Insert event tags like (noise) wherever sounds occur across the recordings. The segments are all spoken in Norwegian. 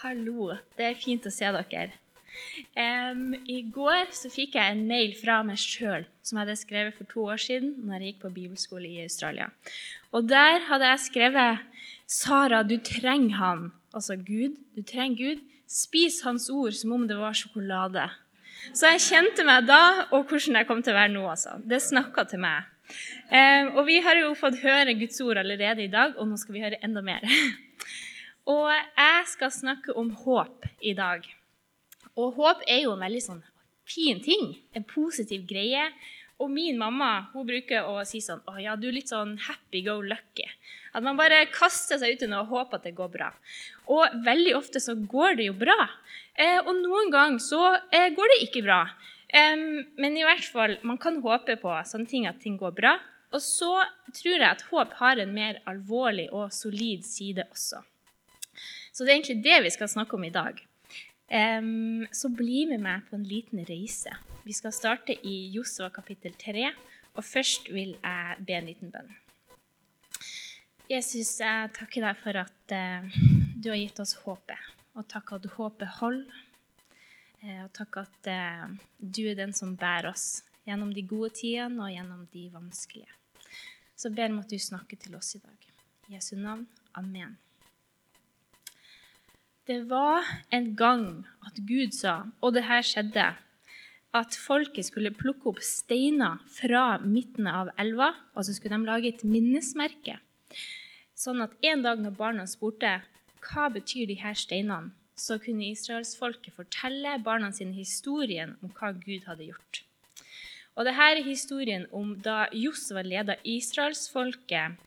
Hallo. Det er fint å se dere. Um, I går så fikk jeg en mail fra meg sjøl som jeg hadde skrevet for to år siden når jeg gikk på bibelskole i Australia. Og Der hadde jeg skrevet 'Sara, du trenger han', altså Gud. Du trenger Gud. Spis hans ord som om det var sjokolade. Så jeg kjente meg da, og hvordan jeg kom til å være nå. altså. Det snakka til meg. Um, og vi har jo fått høre Guds ord allerede i dag, og nå skal vi høre enda mer. (laughs) Og jeg skal snakke om håp i dag. Og håp er jo en veldig sånn fin ting. En positiv greie. Og min mamma hun bruker å si sånn Å ja, du er litt sånn happy go lucky. At man bare kaster seg ut i noe og håper at det går bra. Og veldig ofte så går det jo bra. Eh, og noen ganger så eh, går det ikke bra. Eh, men i hvert fall, man kan håpe på sånne ting at ting går bra. Og så tror jeg at håp har en mer alvorlig og solid side også. Så det er egentlig det vi skal snakke om i dag. Um, så bli med meg på en liten reise. Vi skal starte i Josua kapittel 3, og først vil jeg be en liten bønn. Jesus, jeg takker deg for at uh, du har gitt oss håpet, og takk at håpet holder. Uh, og takk at uh, du er den som bærer oss gjennom de gode tidene og gjennom de vanskelige. Så ber jeg om at du snakker til oss i dag. I Jesu navn. Amen. Det var en gang at Gud sa, og det her skjedde, at folket skulle plukke opp steiner fra midten av elva, og så skulle de lage et minnesmerke. Sånn at en dag når barna spurte hva betyr de her steinene, så kunne israelsfolket fortelle barna sine historien om hva Gud hadde gjort. Og dette er historien om da Josva leda israelsfolket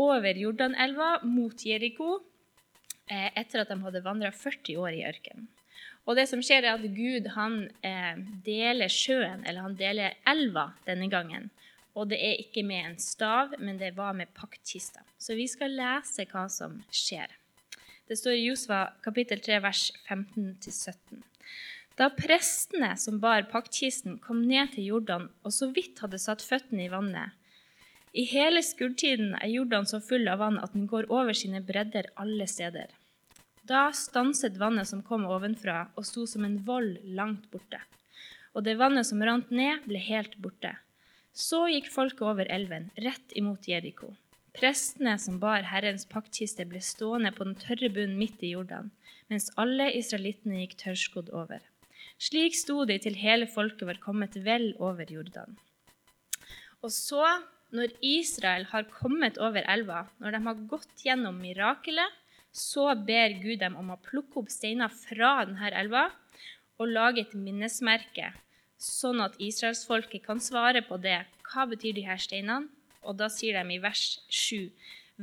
over Jordanelva mot Jeriko Eh, etter at de hadde vandra 40 år i ørkenen. Og det som skjer, er at Gud han eh, deler sjøen, eller han deler elva denne gangen. Og det er ikke med en stav, men det var med paktkista. Så vi skal lese hva som skjer. Det står i Josva kapittel 3, vers 15-17. Da prestene som bar paktkisten, kom ned til Jordan og så vidt hadde satt føttene i vannet I hele skuddtiden er Jordan så full av vann at den går over sine bredder alle steder. Da stanset vannet som kom ovenfra, og sto som en vold langt borte. Og det vannet som rant ned, ble helt borte. Så gikk folket over elven, rett imot Jeriko. Prestene som bar Herrens paktkiste, ble stående på den tørre bunnen midt i Jordan, mens alle israelittene gikk tørrskodd over. Slik sto de til hele folket var kommet vel over Jordan. Og så, når Israel har kommet over elva, når de har gått gjennom mirakelet, så ber Gud dem om å plukke opp steiner fra denne elva og lage et minnesmerke, sånn at israelsfolket kan svare på det. Hva betyr de her steinene? Og da sier de i vers 7.: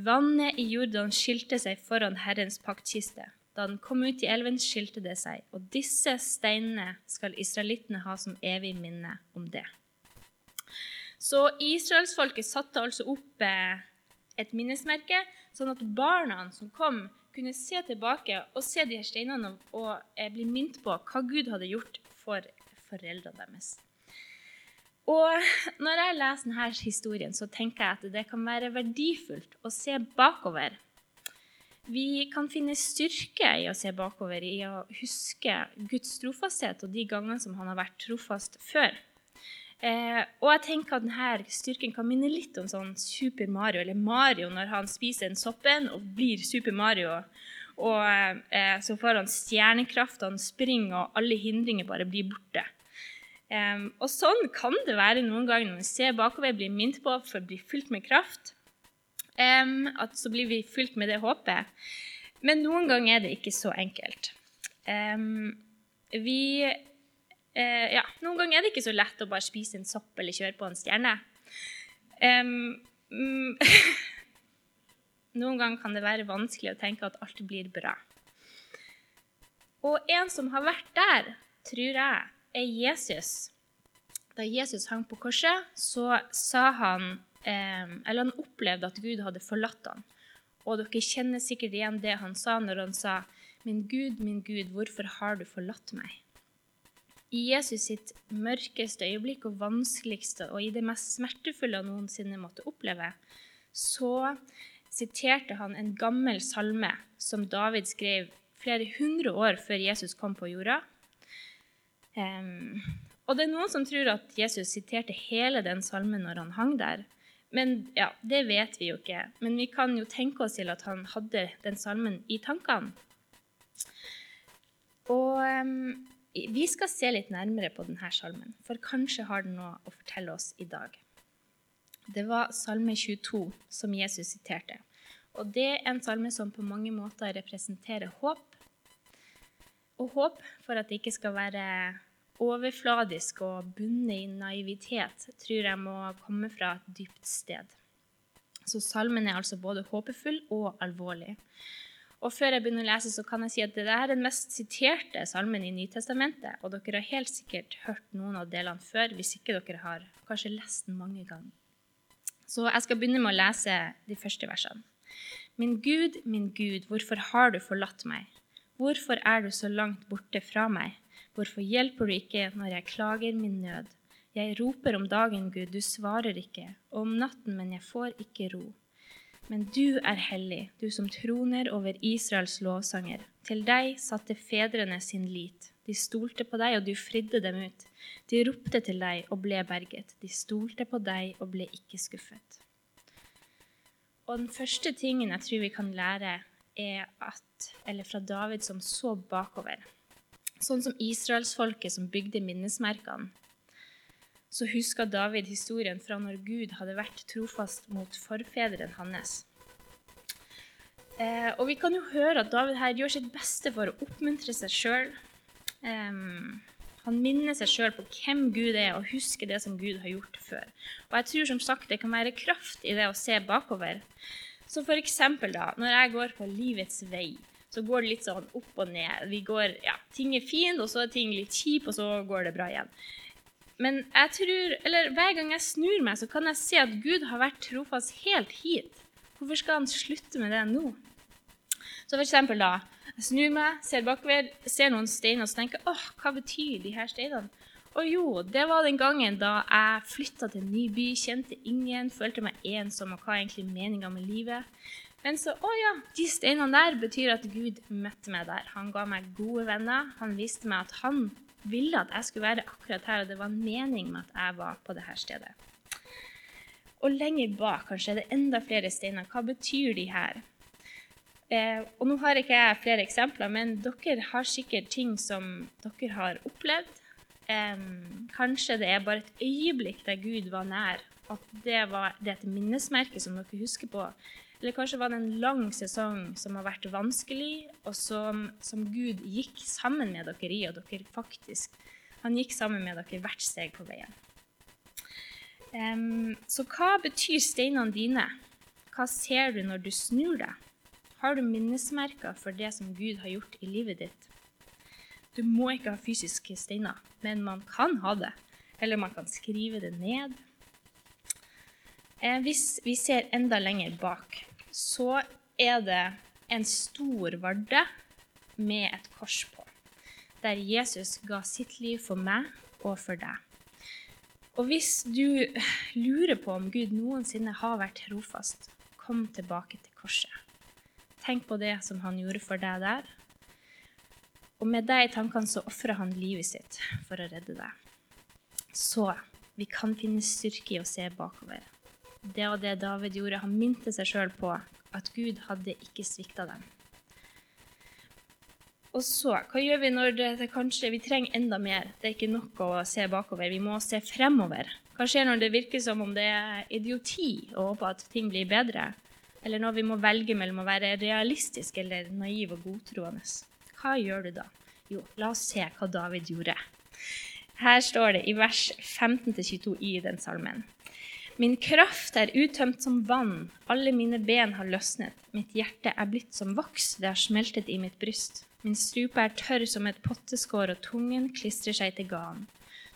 Vannet i Jordan skilte seg foran Herrens paktkiste. Da den kom ut i elven, skilte det seg, og disse steinene skal israelittene ha som evig minne om det. Så israelsfolket satte altså opp eh, et minnesmerke, sånn at barna som kom, kunne se tilbake og se de her steinene og eh, bli minnet på hva Gud hadde gjort for foreldrene deres. Og når jeg leser denne historien, så tenker jeg at det kan være verdifullt å se bakover. Vi kan finne styrke i å se bakover, i å huske Guds trofasthet og de gangene som han har vært trofast før. Eh, og jeg tenker at denne styrken kan minne litt om sånn Super Mario, eller Mario når han spiser en soppen og blir Super Mario. Og eh, så får han stjernekraft, han springer, og alle hindringer bare blir borte. Eh, og sånn kan det være noen ganger når vi ser bakover, blir minnet på for å bli fylt med kraft. Eh, at så blir vi fylt med det håpet. Men noen ganger er det ikke så enkelt. Eh, vi eh, ja, Noen ganger er det ikke så lett å bare spise en sopp eller kjøre på en stjerne. Um, mm, (laughs) noen ganger kan det være vanskelig å tenke at alt blir bra. Og en som har vært der, tror jeg, er Jesus. Da Jesus hang på korset, så sa han Eller han opplevde at Gud hadde forlatt ham. Og dere kjenner sikkert igjen det han sa når han sa, 'Min Gud, min Gud, hvorfor har du forlatt meg?' I Jesus sitt mørkeste øyeblikk og vanskeligste og i det mest smertefulle han noensinne måtte oppleve, så siterte han en gammel salme som David skrev flere hundre år før Jesus kom på jorda. Um, og det er noen som tror at Jesus siterte hele den salmen når han hang der. Men ja, det vet vi jo ikke. Men vi kan jo tenke oss til at han hadde den salmen i tankene. Og um, vi skal se litt nærmere på denne salmen, for kanskje har den noe å fortelle oss i dag. Det var Salme 22 som Jesus siterte. Og det er en salme som på mange måter representerer håp. Og håp for at det ikke skal være overfladisk og bundet i naivitet, tror jeg må komme fra et dypt sted. Så salmen er altså både håpefull og alvorlig. Og før jeg begynner å lese, så kan jeg si at det er den mest siterte salmen i Nytestamentet. Og dere har helt sikkert hørt noen av delene før, hvis ikke dere har kanskje lest den mange ganger. Så jeg skal begynne med å lese de første versene. Min Gud, min Gud, hvorfor har du forlatt meg? Hvorfor er du så langt borte fra meg? Hvorfor hjelper du ikke når jeg klager min nød? Jeg roper om dagen, Gud, du svarer ikke, og om natten, men jeg får ikke ro. Men du er hellig, du som troner over Israels lovsanger. Til deg satte fedrene sin lit. De stolte på deg, og du fridde dem ut. De ropte til deg og ble berget. De stolte på deg og ble ikke skuffet. Og den første tingen jeg tror vi kan lære, er at Eller fra David som så bakover. Sånn som israelsfolket som bygde minnesmerkene så huska David historien fra når Gud hadde vært trofast mot forfedrene hans. Eh, og vi kan jo høre at David her gjør sitt beste for å oppmuntre seg sjøl. Eh, han minner seg sjøl på hvem Gud er, og husker det som Gud har gjort før. Og jeg tror som sagt det kan være kraft i det å se bakover. Så for eksempel da, når jeg går på livets vei, så går det litt sånn opp og ned. Vi går, ja, Ting er fint, og så er ting litt kjip, og så går det bra igjen. Men jeg tror, eller hver gang jeg snur meg, så kan jeg se at Gud har vært trofast helt hit. Hvorfor skal han slutte med det nå? Så for eksempel da, jeg snur meg, ser bakover, ser noen steiner og så tenker åh, hva betyr de her steinene? Og jo, det var den gangen da jeg flytta til en ny by, kjente ingen, følte meg ensom og hva er egentlig meninga med livet. Men så, å ja, de steinene der betyr at Gud møtte meg der. Han ga meg gode venner. Han viste meg at han ville at jeg skulle være akkurat her, og det var en mening med at jeg var på dette stedet. Og lenger bak kanskje er det enda flere steiner. Hva betyr de her? Eh, og nå har ikke jeg flere eksempler, men dere har sikkert ting som dere har opplevd. Eh, kanskje det er bare et øyeblikk der Gud var nær. At det, var, det et minnesmerke som dere husker på. Eller kanskje var det en lang sesong som har vært vanskelig, og som, som Gud gikk sammen med dere i, og dere faktisk Han gikk sammen med dere hvert steg på veien. Um, så hva betyr steinene dine? Hva ser du når du snur deg? Har du minnesmerker for det som Gud har gjort i livet ditt? Du må ikke ha fysiske steiner, men man kan ha det. Eller man kan skrive det ned. Eh, hvis vi ser enda lenger bak, så er det en stor varde med et kors på, der Jesus ga sitt liv for meg og for deg. Og hvis du lurer på om Gud noensinne har vært trofast, kom tilbake til korset. Tenk på det som han gjorde for deg der. Og med deg i tankene så ofrer han livet sitt for å redde deg. Så vi kan finne styrke i å se bakover det og det David gjorde. Han minte seg sjøl på at Gud hadde ikke svikta dem. Og så, hva gjør vi når det, det kanskje vi trenger enda mer? Det er ikke nok å se bakover, vi må se fremover. Hva skjer når det virker som om det er idioti å håpe at ting blir bedre? Eller når vi må velge mellom å være realistisk eller naiv og godtroende? Hva gjør du da? Jo, la oss se hva David gjorde. Her står det i vers 15-22 i den salmen. Min kraft er uttømt som vann, alle mine ben har løsnet, mitt hjerte er blitt som voks, det har smeltet i mitt bryst. Min strupe er tørr som et potteskår, og tungen klistrer seg til ganen.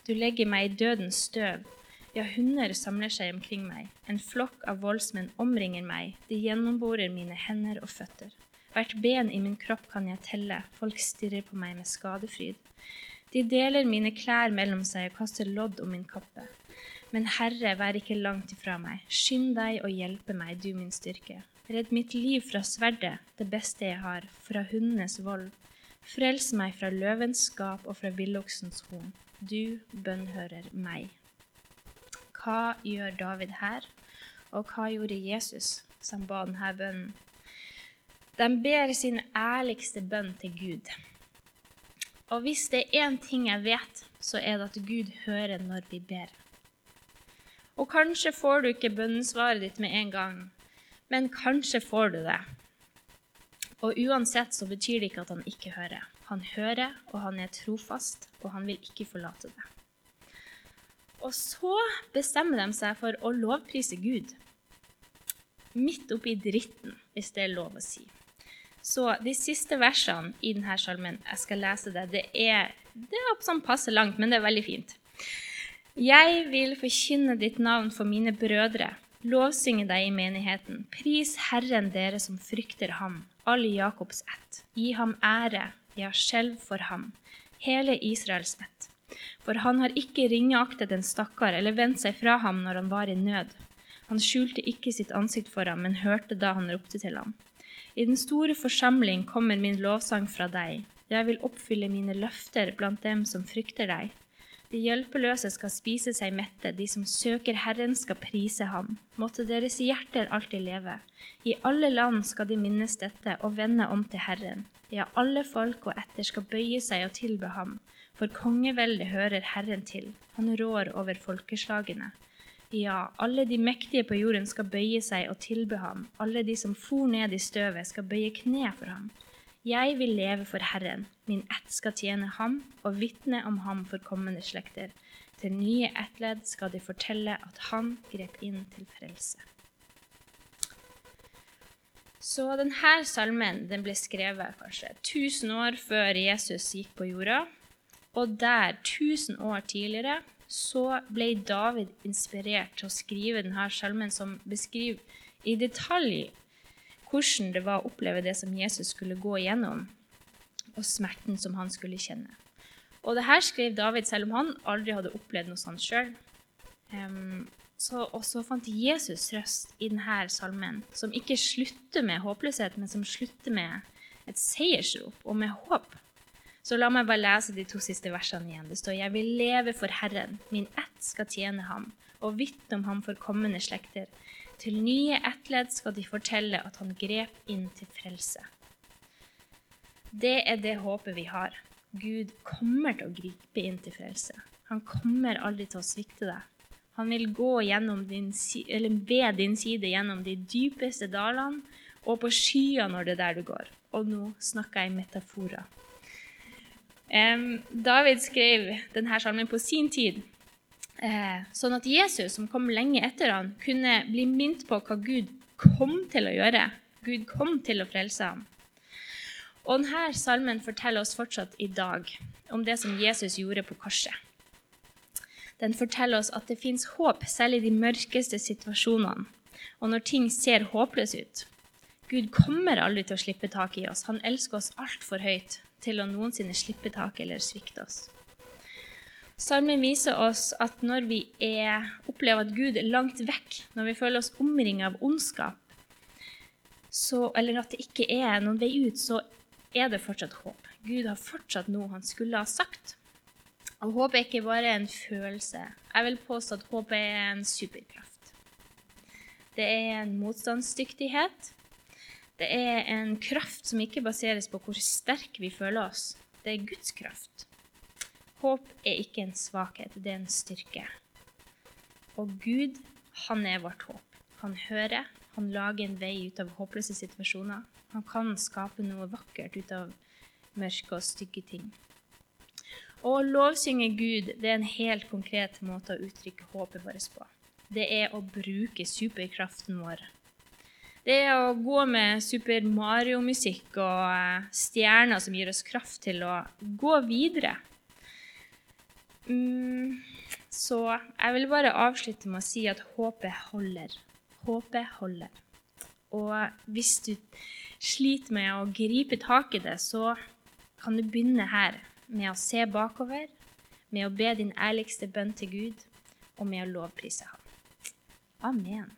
Du legger meg i dødens støv. Ja, hunder samler seg omkring meg. En flokk av voldsmenn omringer meg. De gjennomborer mine hender og føtter. Hvert ben i min kropp kan jeg telle. Folk stirrer på meg med skadefryd. De deler mine klær mellom seg og kaster lodd om min kappe. Men Herre, vær ikke langt ifra meg. Skynd deg og hjelpe meg, du min styrke. Redd mitt liv fra sverdet, det beste jeg har, fra hundenes vold. Frels meg fra løvens skap og fra villoksens horn. Du bønnhører meg. Hva gjør David her, og hva gjorde Jesus som ba denne bønnen? De ber sin ærligste bønn til Gud. Og hvis det er én ting jeg vet, så er det at Gud hører når vi ber. Og kanskje får du ikke bønnesvaret ditt med en gang, men kanskje får du det. Og uansett så betyr det ikke at han ikke hører. Han hører, og han er trofast, og han vil ikke forlate det. Og så bestemmer de seg for å lovprise Gud. Midt oppi dritten, hvis det er lov å si. Så de siste versene i denne salmen, jeg skal lese det, det er, det er sånn passe langt, men det er veldig fint. Jeg vil forkynne ditt navn for mine brødre, lovsynge deg i menigheten. Pris Herren dere som frykter ham, all Jakobs ett. Gi ham ære, ja, skjelv for ham, hele Israels ett. For han har ikke ringeaktet en stakkar eller vendt seg fra ham når han var i nød. Han skjulte ikke sitt ansikt for ham, men hørte da han ropte til ham. I den store forsamling kommer min lovsang fra deg. Jeg vil oppfylle mine løfter blant dem som frykter deg. De hjelpeløse skal spise seg mette, de som søker Herren skal prise ham. Måtte deres hjerter alltid leve. I alle land skal de minnes dette og vende om til Herren. Ja, alle folk og etter skal bøye seg og tilbe ham. For kongeveldet hører Herren til, han rår over folkeslagene. Ja, alle de mektige på jorden skal bøye seg og tilbe ham. Alle de som for ned i støvet, skal bøye kne for ham. Jeg vil leve for Herren, min ett skal tjene ham og vitne om ham for kommende slekter. Til nye ettledd skal de fortelle at han grep inn til frelse. Så denne salmen den ble skrevet kanskje 1000 år før Jesus gikk på jorda. Og der, 1000 år tidligere, så ble David inspirert til å skrive denne salmen som beskriver i detalj hvordan det var å oppleve det som Jesus skulle gå igjennom, og smerten som han skulle kjenne. Og det her skrev David selv om han aldri hadde opplevd noe sånt sjøl. Og så fant Jesus trøst i denne salmen, som ikke slutter med håpløshet, men som slutter med et seiersrop og med håp. Så la meg bare lese de to siste versene igjen. Det står Jeg vil leve for Herren, min ett skal tjene ham, og vitne om ham for kommende slekter. Til nye ettledd skal de fortelle at han grep inn til frelse. Det er det håpet vi har. Gud kommer til å gripe inn til frelse. Han kommer aldri til å svikte deg. Han vil gå din, ved din side gjennom de dypeste dalene og på skya når det er der du går. Og nå snakker jeg i metaforer. David skrev denne salmen på sin tid, sånn at Jesus, som kom lenge etter han, kunne bli minnet på hva Gud kom til å gjøre. Gud kom til å frelse ham. Og denne salmen forteller oss fortsatt i dag om det som Jesus gjorde på korset. Den forteller oss at det fins håp selv i de mørkeste situasjonene, og når ting ser håpløse ut. Gud kommer aldri til å slippe tak i oss. Han elsker oss altfor høyt til å noensinne slippe tak eller svikte oss. Salmen viser oss at når vi er, opplever at Gud er langt vekk, når vi føler oss omringet av ondskap, så, eller at det ikke er noen vei ut, så er det fortsatt håp. Gud har fortsatt noe han skulle ha sagt. Og håp er ikke bare en følelse. Jeg vil påstå at håp er en superkraft. Det er en motstandsdyktighet det er en kraft som ikke baseres på hvor sterk vi føler oss. Det er Guds kraft. Håp er ikke en svakhet, det er en styrke. Og Gud, han er vårt håp. Han hører, han lager en vei ut av håpløse situasjoner. Han kan skape noe vakkert ut av mørke og stygge ting. Å lovsynge Gud det er en helt konkret måte å uttrykke håpet vårt på. Det er å bruke superkraften vår det er å gå med Super Mario-musikk og eh, stjerner som gir oss kraft til å gå videre. Mm, så jeg vil bare avslutte med å si at håpet holder. Håpet holder. Og hvis du sliter med å gripe tak i det, så kan du begynne her med å se bakover, med å be din ærligste bønn til Gud, og med å lovprise ham. Amen.